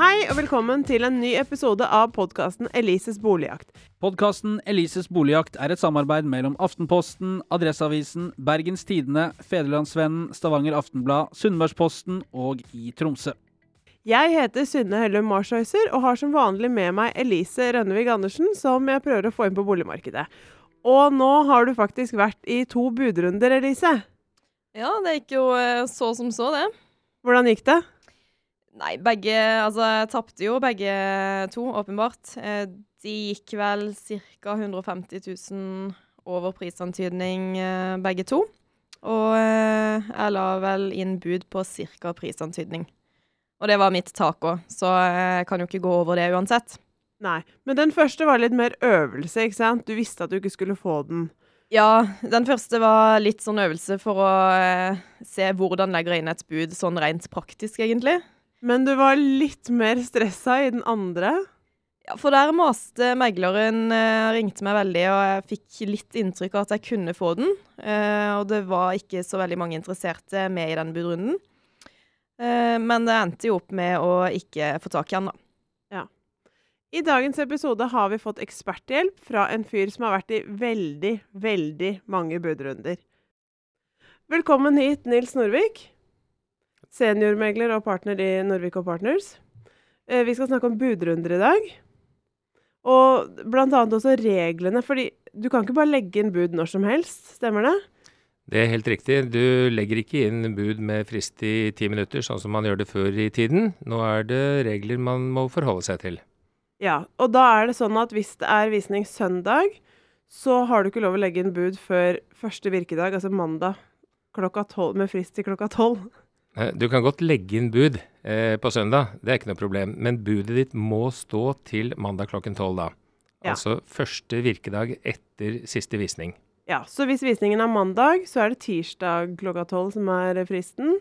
Hei og velkommen til en ny episode av podkasten Elises boligjakt. Podkasten Elises boligjakt er et samarbeid mellom Aftenposten, Adresseavisen, Bergens Tidende, Federlandsvennen, Stavanger Aftenblad, Sunnmørsposten og i Tromsø. Jeg heter Synne Hellum Marshøyser og har som vanlig med meg Elise Rønnevig Andersen, som jeg prøver å få inn på boligmarkedet. Og nå har du faktisk vært i to budrunder, Elise. Ja, det gikk jo eh, så som så, det. Hvordan gikk det? Nei, begge Altså, tapte jo begge to, åpenbart. Eh, De gikk vel ca. 150 000 over prisantydning, eh, begge to. Og eh, jeg la vel inn bud på ca. prisantydning. Og det var mitt tak òg, så jeg kan jo ikke gå over det uansett. Nei. Men den første var litt mer øvelse, ikke sant? Du visste at du ikke skulle få den. Ja, den første var litt sånn øvelse for å se hvordan legger jeg inn et bud sånn rent praktisk, egentlig. Men du var litt mer stressa i den andre. Ja, for der maste megleren, eh, ringte meg veldig, og jeg fikk litt inntrykk av at jeg kunne få den. Eh, og det var ikke så veldig mange interesserte med i den budrunden. Eh, men det endte jo opp med å ikke få tak i den, da. Ja. I dagens episode har vi fått eksperthjelp fra en fyr som har vært i veldig, veldig mange budrunder. Velkommen hit, Nils Norvik. Seniormegler og partner i Norvik og Partners. Eh, Vi skal snakke om budrunder i dag. Og annet også reglene, fordi du kan ikke bare legge inn bud når som helst, stemmer det? Det er helt riktig. Du legger ikke inn bud med frist i ti minutter, sånn som man gjør det før i tiden. Nå er det regler man må forholde seg til. Ja, og da er det sånn at hvis det er visning søndag, så har du ikke lov å legge inn bud før første virkedag, altså mandag klokka tolv, med frist til klokka tolv. Eh, Du kan godt legge inn bud eh, på søndag, det er ikke noe problem. Men budet ditt må stå til mandag klokken tolv da. Ja. Altså første virkedag etter siste visning. Ja, så hvis visningen er mandag, så er det tirsdag klokka tolv som er fristen.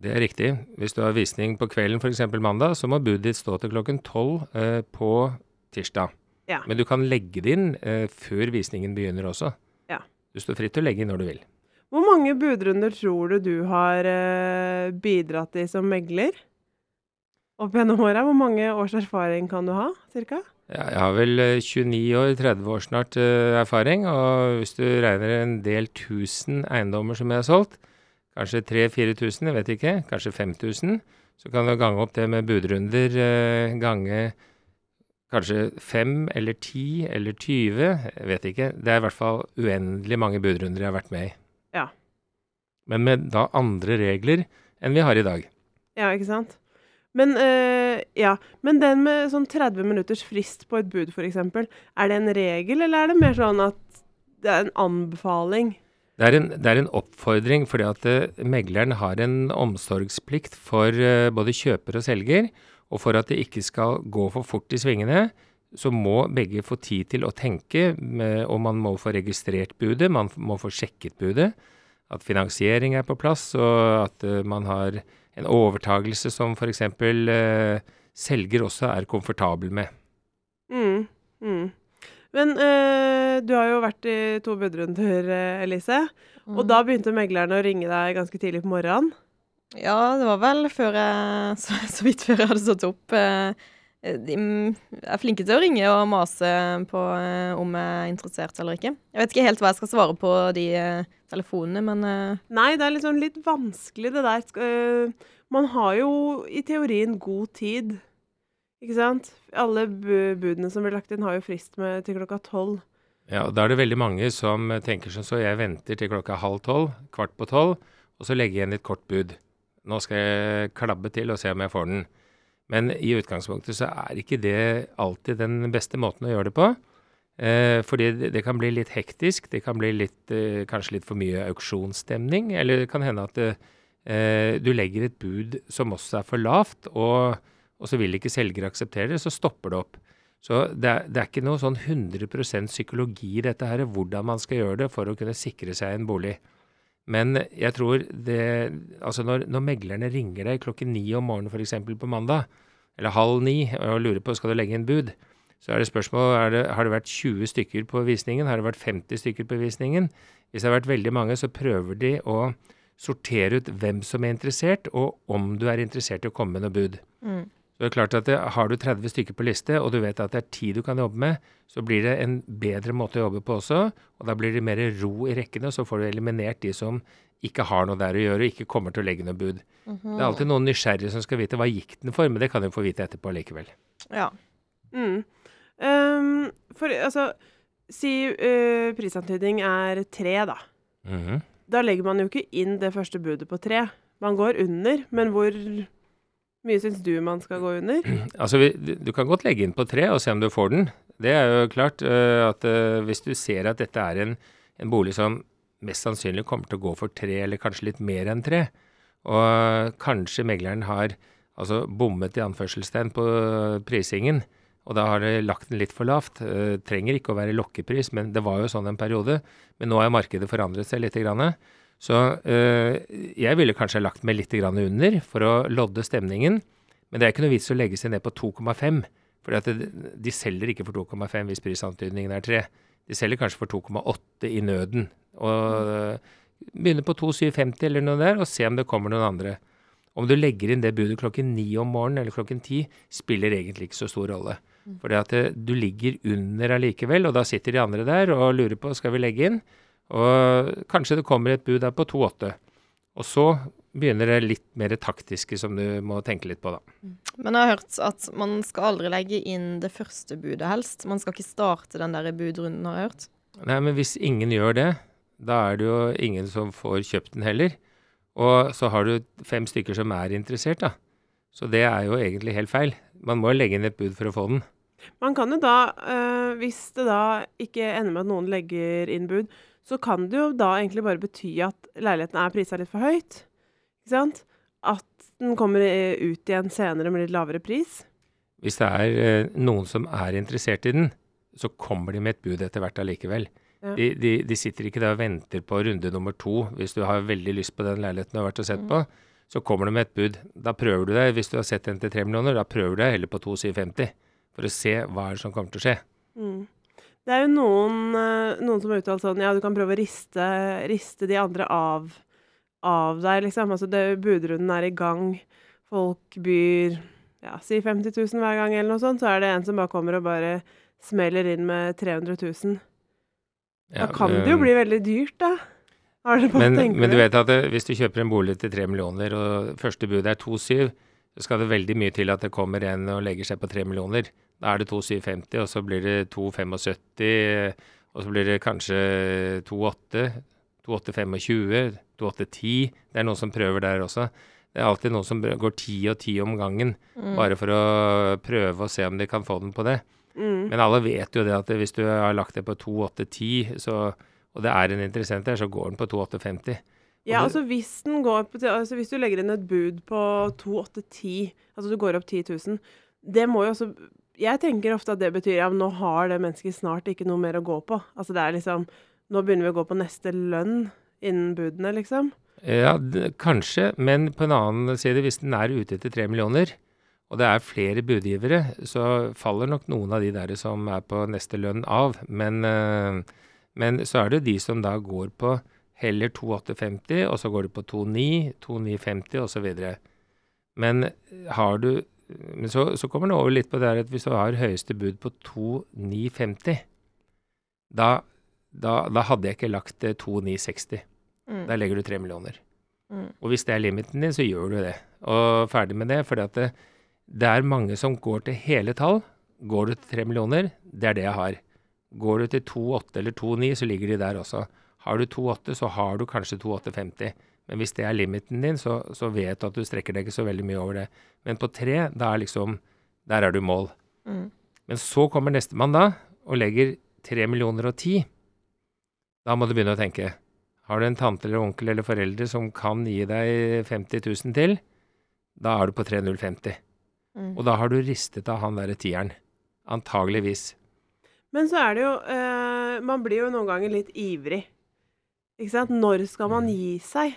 Det er riktig. Hvis du har visning på kvelden f.eks. mandag, så må budet ditt stå til klokken tolv eh, på tirsdag. Ja. Men du kan legge det inn eh, før visningen begynner også. Ja. Du står fritt til å legge inn når du vil. Hvor mange budrunder tror du du har eh, bidratt i som megler? Opp gjennom åra, hvor mange års erfaring kan du ha, cirka? Ja, jeg har vel eh, 29 år, 30 år snart eh, erfaring, og hvis du regner en del tusen eiendommer som jeg har solgt, kanskje 3000-4000, jeg vet ikke, kanskje 5000, så kan du gange opp det med budrunder, eh, gange kanskje 5 eller 10 eller 20, jeg vet ikke. Det er i hvert fall uendelig mange budrunder jeg har vært med i. Men med da andre regler enn vi har i dag. Ja, ikke sant? Men, øh, ja. Men den med sånn 30 minutters frist på et bud, f.eks., er det en regel, eller er det mer sånn at det er en anbefaling? Det er, en, det er en oppfordring, fordi at eh, megleren har en omsorgsplikt for eh, både kjøper og selger. Og for at det ikke skal gå for fort i svingene, så må begge få tid til å tenke, med, og man må få registrert budet, man må få sjekket budet. At finansiering er på plass, og at eh, man har en overtagelse som f.eks. Uh, selger også er komfortabel med. Mm, mm. Men øh, du har jo vært i to budrunder, Elise. Elise. Og da begynte meglerne å ringe deg ganske tidlig på morgenen. Ja, det var vel før jeg Så, så vidt før jeg hadde stått opp. eh, De mm, er flinke til å ringe og mase på eh, om jeg er interessert eller ikke. Jeg vet ikke helt hva jeg skal svare på de eh, telefonene, men eh, Nei, det er liksom litt vanskelig det der. Man har jo i teorien god tid, ikke sant? Alle bu budene som blir lagt inn har jo frist med til klokka tolv. Ja, og Da er det veldig mange som eh, tenker som så, jeg venter til klokka halv tolv, kvart på tolv, og så legger jeg igjen et kort bud. Nå skal jeg klabbe til og se om jeg får den. Men i utgangspunktet så er ikke det alltid den beste måten å gjøre det på. Eh, fordi det, det kan bli litt hektisk, det kan bli litt, eh, kanskje litt for mye auksjonsstemning, eller det kan hende at eh, du legger et bud som også er for lavt, og, og så vil ikke selger akseptere det, så stopper det opp. Så det er, det er ikke noe sånn 100 psykologi i dette her, hvordan man skal gjøre det for å kunne sikre seg en bolig. Men jeg tror det Altså når, når meglerne ringer deg klokken ni om morgenen f.eks. på mandag, eller halv ni, og lurer på skal du legge inn bud, så er det spørsmål er det, har det vært 20 stykker på visningen, har det vært 50 stykker på visningen. Hvis det har vært veldig mange, så prøver de å sortere ut hvem som er interessert, og om du er interessert i å komme med noe bud. mm. Så det er klart at det, Har du 30 stykker på liste, og du vet at det er 10 du kan jobbe med, så blir det en bedre måte å jobbe på også. Og da blir det mer ro i rekkene, så får du eliminert de som ikke har noe der å gjøre, og ikke kommer til å legge noe bud. Det er alltid noen nysgjerrige som skal vite hva gikk den for, men det kan du få vite etterpå likevel. Ja. Mm. Um, for altså Si uh, prisantydning er tre, da. Mhm. Da legger man jo ikke inn det første budet på tre. Man går under, men hvor mye syns du man skal gå under? Altså, vi, du kan godt legge inn på tre og se om du får den. Det er jo klart uh, at uh, hvis du ser at dette er en, en bolig som mest sannsynlig kommer til å gå for tre, eller kanskje litt mer enn tre, og kanskje megleren har altså bommet i anførselstegn på prisingen, og da har de lagt den litt for lavt. Eh, trenger ikke å være lokkepris, men det var jo sånn en periode. Men nå har markedet forandret seg litt. Grann. Så eh, jeg ville kanskje lagt meg litt under for å lodde stemningen. Men det er ikke noe vits å legge seg ned på 2,5. For de selger ikke for 2,5 hvis prisantydningen er 3. De selger kanskje for 2,8 i nøden. Og eh, begynner på 2,750 eller noe der, og se om det kommer noen andre. Om du legger inn det budet klokken ni om morgenen eller klokken ti, spiller egentlig ikke så stor rolle. Fordi at du ligger under allikevel, og da sitter de andre der og lurer på skal vi legge inn. Og kanskje det kommer et bud der på 2,8. Og så begynner det litt mer taktiske som du må tenke litt på, da. Men jeg har hørt at man skal aldri legge inn det første budet, helst. Man skal ikke starte den der budrunden, har jeg hørt. Nei, men hvis ingen gjør det, da er det jo ingen som får kjøpt den heller. Og så har du fem stykker som er interessert, da. Så det er jo egentlig helt feil. Man må legge inn et bud for å få den. Man kan jo da, øh, hvis det da ikke ender med at noen legger inn bud, så kan det jo da egentlig bare bety at leiligheten er prisa litt for høyt. Ikke sant? At den kommer eh, ut igjen senere med litt lavere pris. Hvis det er eh, noen som er interessert i den, så kommer de med et bud etter hvert allikevel. Ja. De, de, de sitter ikke der og venter på runde nummer to. Hvis du har veldig lyst på den leiligheten du har vært og sett på, så kommer de med et bud. Da prøver du deg. Hvis du har sett den til tre millioner, da prøver du deg heller på 2,750 for å se hva er det som kommer til å skje. Mm. Det er jo noen, øh, noen som har uttalt sånn Ja, du kan prøve å riste, riste de andre av, av deg, liksom. Altså, det, budrunden er i gang. Folk byr ja, si 50 000 hver gang, eller noe sånt. Så er det en som bare kommer og bare smeller inn med 300 000. Da kan det jo eh, bli veldig dyrt, da. Har dere bare Men, tenkt men du vet at det, hvis du kjøper en bolig til 3 millioner, og første bud er 2,7, så skal det veldig mye til at det kommer en og legger seg på 3 millioner. Da er det 2,750, og så blir det 2,75, og så blir det kanskje 2,8, 2,825, 2,810. Det er noen som prøver der også. Det er alltid noen som går ti og ti om gangen, bare for å prøve å se om de kan få den på det. Mm. Men alle vet jo det at hvis du har lagt det på 2,810, så, og det er en interessent der, så går den på 2,850. Ja, altså hvis den går på altså Hvis du legger inn et bud på 2810, altså du går opp 10 000, det må jo også Jeg tenker ofte at det betyr ja, nå har det mennesket snart ikke noe mer å gå på. Altså det er liksom Nå begynner vi å gå på neste lønn innen budene, liksom. Ja, kanskje, men på en annen side, hvis den er ute etter tre millioner, og det er flere budgivere, så faller nok noen av de der som er på neste lønn av. Men, eh, men så er det de som da går på heller 2850, og så går du på 29, 2950 osv. Men har du men så, så kommer det over litt på det her at hvis du har høyeste bud på 2950, da, da, da hadde jeg ikke lagt eh, 2960. Mm. Der legger du 3 millioner. Mm. Og hvis det er limiten din, så gjør du det. Og ferdig med det. For det, det er mange som går til hele tall. Går du til 3 millioner, det er det jeg har. Går du til 2,8 eller 2,9, så ligger de der også. Har du 2,8, så har du kanskje 2,850. Men hvis det er limiten din, så, så vet du at du strekker deg ikke så veldig mye over det. Men på tre, da er liksom Der er du mål. Mm. Men så kommer nestemann da, og legger 3 millioner og 10. Da må du begynne å tenke. Har du en tante eller onkel eller foreldre som kan gi deg 50 000 til, da er du på 3050. Mm. Og da har du ristet av han derre tieren. Antageligvis. Men så er det jo eh, Man blir jo noen ganger litt ivrig. Ikke sant? Når skal man gi seg?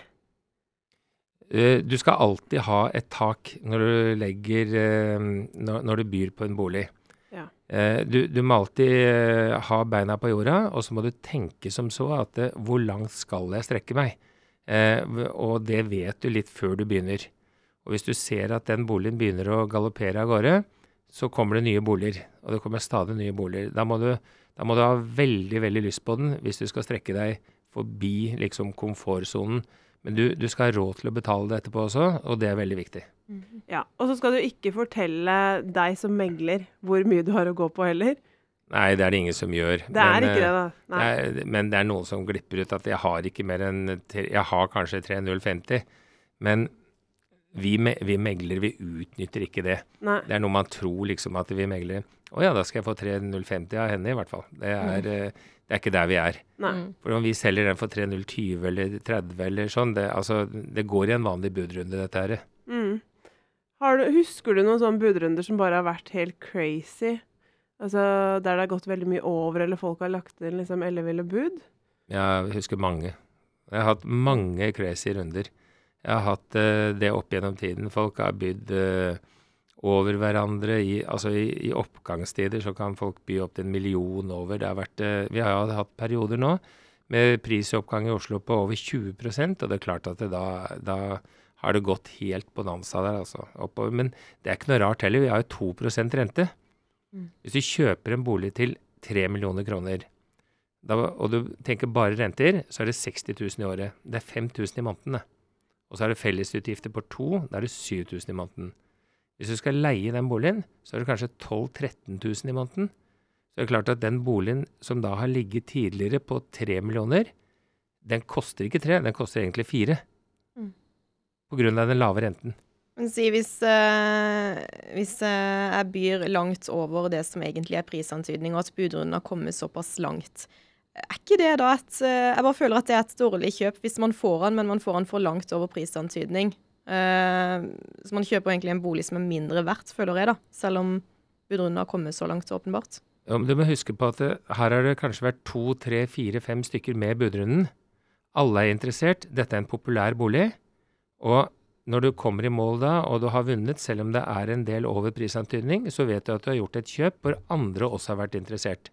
Eh, Du skal alltid ha et tak når du legger eh, Når, du byr på en bolig. Ja. Eh, Du, du må alltid ha beina på jorda, og så må du tenke som så at hvor langt skal jeg strekke meg? Og det vet du litt før du begynner. Og hvis du ser at den boligen begynner å galoppere av gårde, så kommer det nye boliger. Og det kommer stadig nye boliger. Da må du, da må du ha veldig, veldig lyst på den hvis du skal strekke deg forbi liksom komfortsonen. Men du, du skal ha råd til å betale det etterpå også, og det er veldig viktig. Ja, Og så skal du ikke fortelle deg som megler hvor mye du har å gå på heller. Nei, det er det ingen som gjør. Det er ikke det, eh, da. Nei. Er, men det er noen som glipper ut at jeg har ikke mer enn Jeg har kanskje 3050, men vi, me, vi meglere, vi utnytter ikke det. Nei. Det er noe man tror liksom at vi meglere Å ja, da skal jeg få 3050 av henne, i hvert fall. Det er, eh, det er ikke der vi er. Nei. Mm. For om vi selger den for 3020 eller 30 eller sånn, det, altså, det går i en vanlig budrunde, dette her. Mm. Har du, husker du noen sånne budrunder som bare har vært helt crazy? Altså der det har gått veldig mye over, eller folk har lagt inn liksom elleville bud? Jeg husker mange. Jeg har hatt mange crazy runder. Jeg har hatt uh, det opp gjennom tiden. Folk har bydd eh, over hverandre. I, altså i, i oppgangstider så kan folk by opp til en million over. Det har vært, eh, vi har jo hatt perioder nå med prisoppgang i Oslo på over 20% og det er klart at det da, da har det gått helt bonanza der, altså. Oppover. Men det er ikke noe rart heller. Vi har jo 2% rente. Mm. Hvis du kjøper en bolig til 3 millioner kroner, da, og du tenker bare renter, så er det 60 000 i året. Det er 5000 i måneden. Og så er det fellesutgifter på to, da er det 7000 i måneden. Hvis du skal leie den boligen, så er det kanskje 12 000-13 000 i måneden. Så det er klart at den boligen som da har ligget tidligere på 3 millioner, den koster ikke 3, den koster egentlig 4. Mm. På grunn av den lave renten. Men si hvis, øh, hvis øh, jeg byr langt over det som egentlig er prisantydning, og at budrunden har kommet såpass langt, er ikke det da et eh, Jeg bare føler at det er et dårlig kjøp hvis man får den, men man får den for langt over prisantydning. Eh, så man kjøper egentlig en bolig som er mindre verdt, føler jeg, da. Selv om budrunden har kommet så langt, åpenbart. Ja, men du må huske på at det, her har det kanskje vært to, tre, fire, fem stykker med budrunden. Alle er interessert. Dette er en populær bolig. Og når du kommer i mål da, og du har vunnet, selv om det er en del over prisantydning, så vet du at du har gjort et kjøp hvor andre også har vært interessert.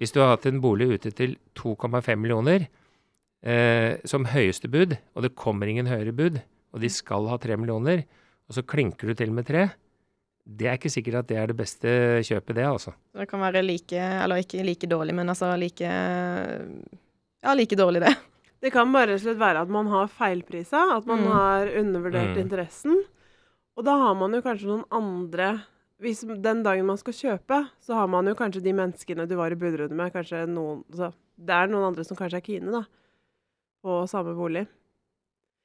Hvis du har hatt en bolig ute til 2,5 millioner eh, som høyeste bud, og det kommer ingen høyere bud, og de skal ha tre millioner, og så klinker du til med tre. det er ikke sikkert at det er det beste kjøpet, det, altså. Det kan være like, eller ikke like dårlig, men altså like Ja, like dårlig, det. Det kan bare slett være at man har feilprisa, at man Mm. har undervurdert Mm. interessen. Og da har man jo kanskje noen andre hvis Den dagen man skal kjøpe, så har man jo kanskje de menneskene du var i budrunde med, kanskje noen så Det er noen andre som kanskje er kine, da, på samme bolig.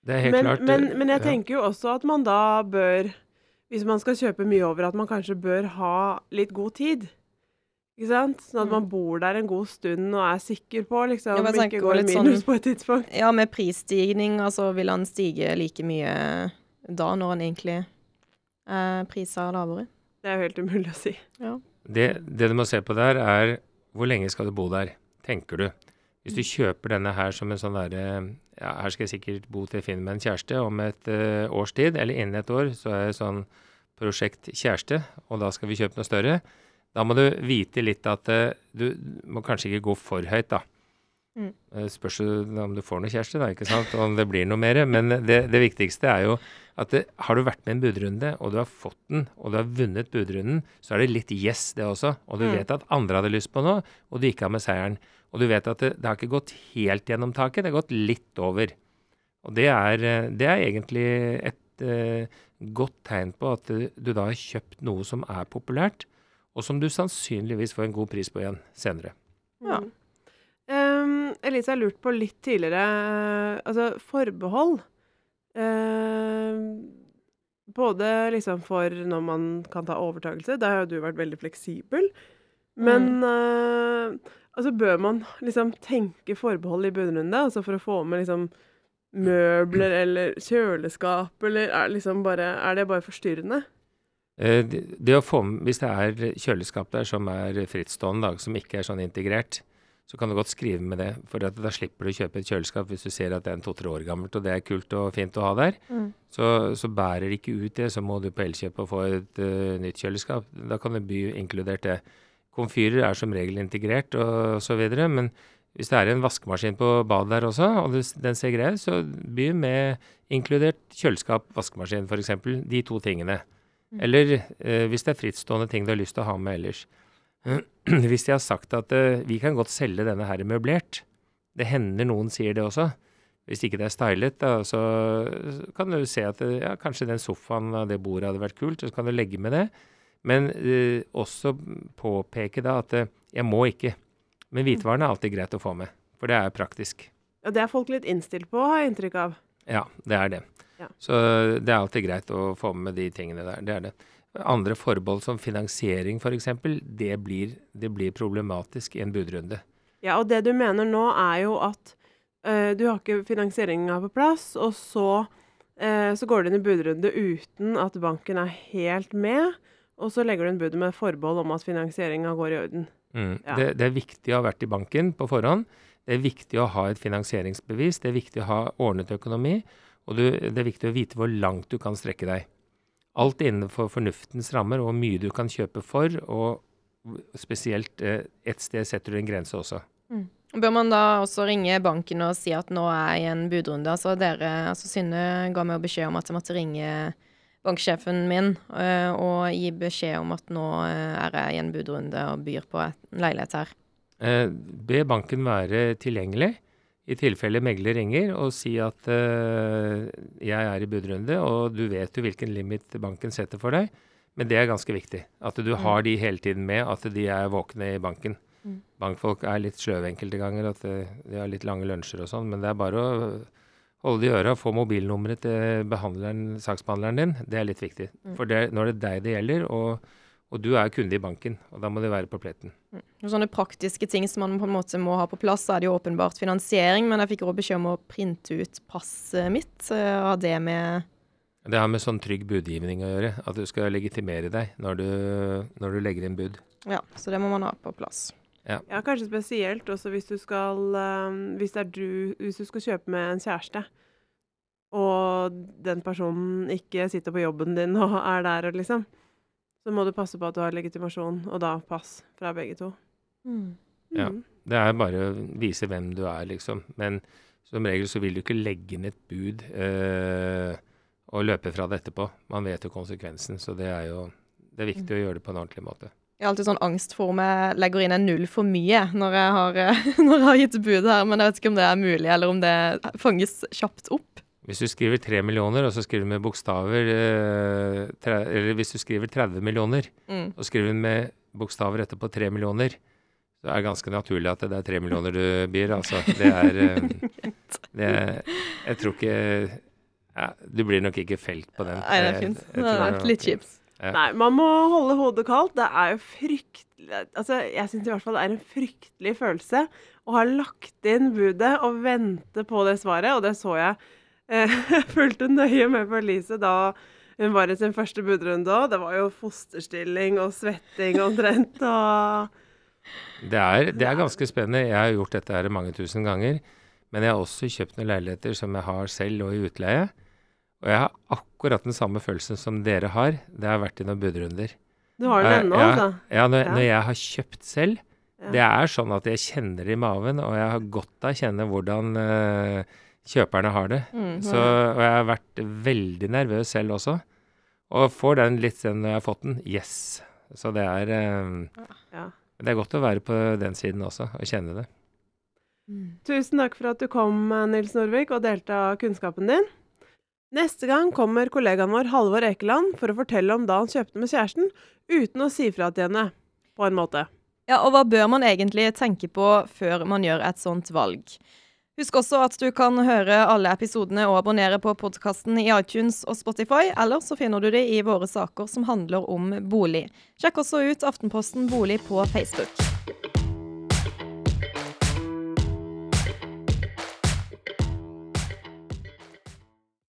Det er helt Men, klart. men, men jeg tenker jo også at man da bør Hvis man skal kjøpe mye over, at man kanskje bør ha litt god tid. Ikke sant? Sånn at Mm. man bor der en god stund og er sikker på liksom, Ja, men ikke går i minus sånn- på et tidspunkt. Ja, med prisstigning, altså vil han stige like mye da, når han egentlig er prisa lavere? Det er jo helt umulig å si. Det, det du må se på der, er hvor lenge skal du bo der, tenker du. Hvis du kjøper denne her som en sånn derre ja, Her skal jeg sikkert bo til jeg finner meg en kjæreste om et uh, års tid, eller innen et år, så er det sånn prosjekt kjæreste, og da skal vi kjøpe noe større. Da må du vite litt at uh, du må kanskje ikke gå for høyt, da. Mm. Eh, Spørs om du får noe kjæreste, da, ikke sant, om det blir noe mer. Men det, det viktigste er jo at det, har du vært med i en budrunde, og du har fått den, og du har vunnet budrunden, så er det litt yes, det også. Og du Mm. vet at andre hadde lyst på noe, og du gikk av med seieren. Og du vet at det, det har ikke gått helt gjennom taket, det har gått litt over. Og det er, eh, det er egentlig et eh, godt tegn på at du, du da har kjøpt noe som er populært, og som du sannsynligvis får en god pris på igjen senere. Ja. Mm. Um, Elise har lurt på litt tidligere Altså forbehold. Um, både liksom for når man kan ta overtakelse, der har jo du vært veldig fleksibel. Men uh, altså bør man liksom tenke forbehold i bunnrunde, altså for å få med liksom møbler eller kjøleskap, eller er, liksom bare, er det bare forstyrrende? Eh, det, det å få med, Hvis det er kjøleskap der som er frittstående, da, som ikke er sånn integrert, så kan du godt skrive med det. For at da slipper du å kjøpe et kjøleskap hvis du ser at det er en to-tre år gammelt, og det er kult og fint å ha der. Mm. Så, så bærer det ikke ut det, så må du på Elkjøp og få et uh, nytt kjøleskap. Da kan det bli inkludert det. Komfyrer er som regel integrert og så videre, men Hvis det er en vaskemaskin på badet der også, og den ser grei ut, så begynn med inkludert kjøleskap, vaskemaskin f.eks. De to tingene. Eller eh, hvis det er frittstående ting du har lyst til å ha med ellers. hvis de har sagt at eh, vi kan godt selge denne her møblert, det hender noen sier det også. Hvis ikke det er stylet, da, så kan du se at eh, ja, kanskje den sofaen og det bordet hadde vært kult, så kan du legge med det. Men eh, også påpeke da at eh, jeg må ikke. Men hvitevarene er alltid greit å få med, for det er praktisk. Ja, det er folk litt innstilt på, har jeg inntrykk av. Ja, det er det. Ja. Så det er alltid greit å få med de tingene der. Det er det. Andre forbehold som finansiering f.eks., det, blir- det blir problematisk i en budrunde. Ja, og det du mener nå er jo at øh, du har ikke finansieringa på plass, og så, øh, så går du inn i budrunde uten at banken er helt med, og så legger du inn budet med forbehold om at finansieringa går i orden. Mm. Ja. Det, det er viktig å ha vært i banken på forhånd. Det er viktig å ha et finansieringsbevis. Det er viktig å ha ordnet økonomi. Og du, det er viktig å vite hvor langt du kan strekke deg. Alt innenfor fornuftens rammer, og hvor mye du kan kjøpe for. Og spesielt eh, et sted setter du en grense også. Bør man da også ringe banken og si at nå er jeg i en budrunde? Altså dere, altså Synne ga meg beskjed om at jeg måtte ringe banksjefen min øh, og gi beskjed om at nå øh, er jeg i en budrunde og byr på en leilighet her. Eh, be banken være tilgjengelig i tilfelle megler ringer, og si at eh, jeg er i budrunde, og du vet jo hvilken limit banken setter for deg. Men det er ganske viktig. At du har de hele tiden med, at de er våkne i banken. Mm. Bankfolk er litt sløve enkelte ganger, at eh, de har litt lange lunsjer og sånn. Men det er bare å holde det i øra, få mobilnummeret til saksbehandleren din. Det er litt viktig. Mm. For det, er det deg det gjelder, og, og du er kunde i banken. Og da må du være på pletten. Mm. Sånne praktiske ting som man på en måte må ha på plass, er det jo åpenbart finansiering, men jeg fikk også beskjed om å printe ut passet mitt. øh, Ha det med Det har med sånn trygg budgivning å gjøre. At du skal legitimere deg når du, når du legger inn bud. Ja, så det må man ha på plass. Ja, kanskje spesielt også hvis du skal eh, hvis, det er du, hvis du skal kjøpe med en kjæreste, og den personen ikke sitter på jobben din og er der, og liksom, så må du passe på at du har legitimasjon, og da pass fra begge to. Ja. Mm. Det er bare å vise hvem du er, liksom. Men som regel så vil du ikke legge inn et bud øh, og løpe fra det etterpå. Man vet jo konsekvensen, så det er jo det er viktig å gjøre det på en ordentlig måte. Jeg har alltid sånn angst for om jeg legger inn en null for mye når jeg har, øh, når jeg har gitt bud her, men jeg vet ikke om det er mulig, eller om det fanges kjapt opp. Hvis du skriver 3 millioner, og så skriver du med bokstaver eh, Eller hvis du skriver 30 millioner, Mm. og skriver med bokstaver etterpå 3 millioner, så er det ganske naturlig at det er 3 millioner du byr. Altså, det er det er Jeg tror ikke ja, Du blir nok ikke felt på den. Nei, det er fint. Det er litt kjipt. Ja. Nei, man må holde hodet kaldt. Det er jo fryktelig Altså, jeg syns i hvert fall det er en fryktelig følelse å ha lagt inn budet og vente på det svaret, og det så jeg. Eh, Jeg fulgte nøye med på Elise da hun var i sin første budrunde òg. Det var jo fosterstilling og svetting omtrent og Det er, det er ganske spennende. Jeg har gjort dette her mange tusen ganger. Men jeg har også kjøpt noen leiligheter som jeg har selv og i utleie. Og jeg har akkurat den samme følelsen som dere har. Det har vært i noen budrunder. Du har den Eh, ennå, ja. altså? Ja, når, Ja. når jeg har kjøpt selv, Ja. det er sånn at jeg kjenner det i maven, og jeg har godt av å kjenne hvordan uh, kjøperne har det. Mm, Så, og jeg har vært veldig nervøs selv også. Og får den litt senere når jeg har fått den. Yes. Så det er um, Ja. Det er godt å være på den siden også, og kjenne det. Mm. Tusen takk for at du kom, Nils Norvik, og delte av kunnskapen din. Neste gang kommer kollegaen vår Halvor Ekeland for å fortelle om da han kjøpte med kjæresten, uten å si fra til henne, på en måte. Ja, og hva bør man egentlig tenke på før man gjør et sånt valg? Husk også at du kan høre alle episodene og abonnere på podkasten i iTunes og Spotify, eller så finner du det i våre saker som handler om bolig. Sjekk også ut Aftenposten bolig på Facebook.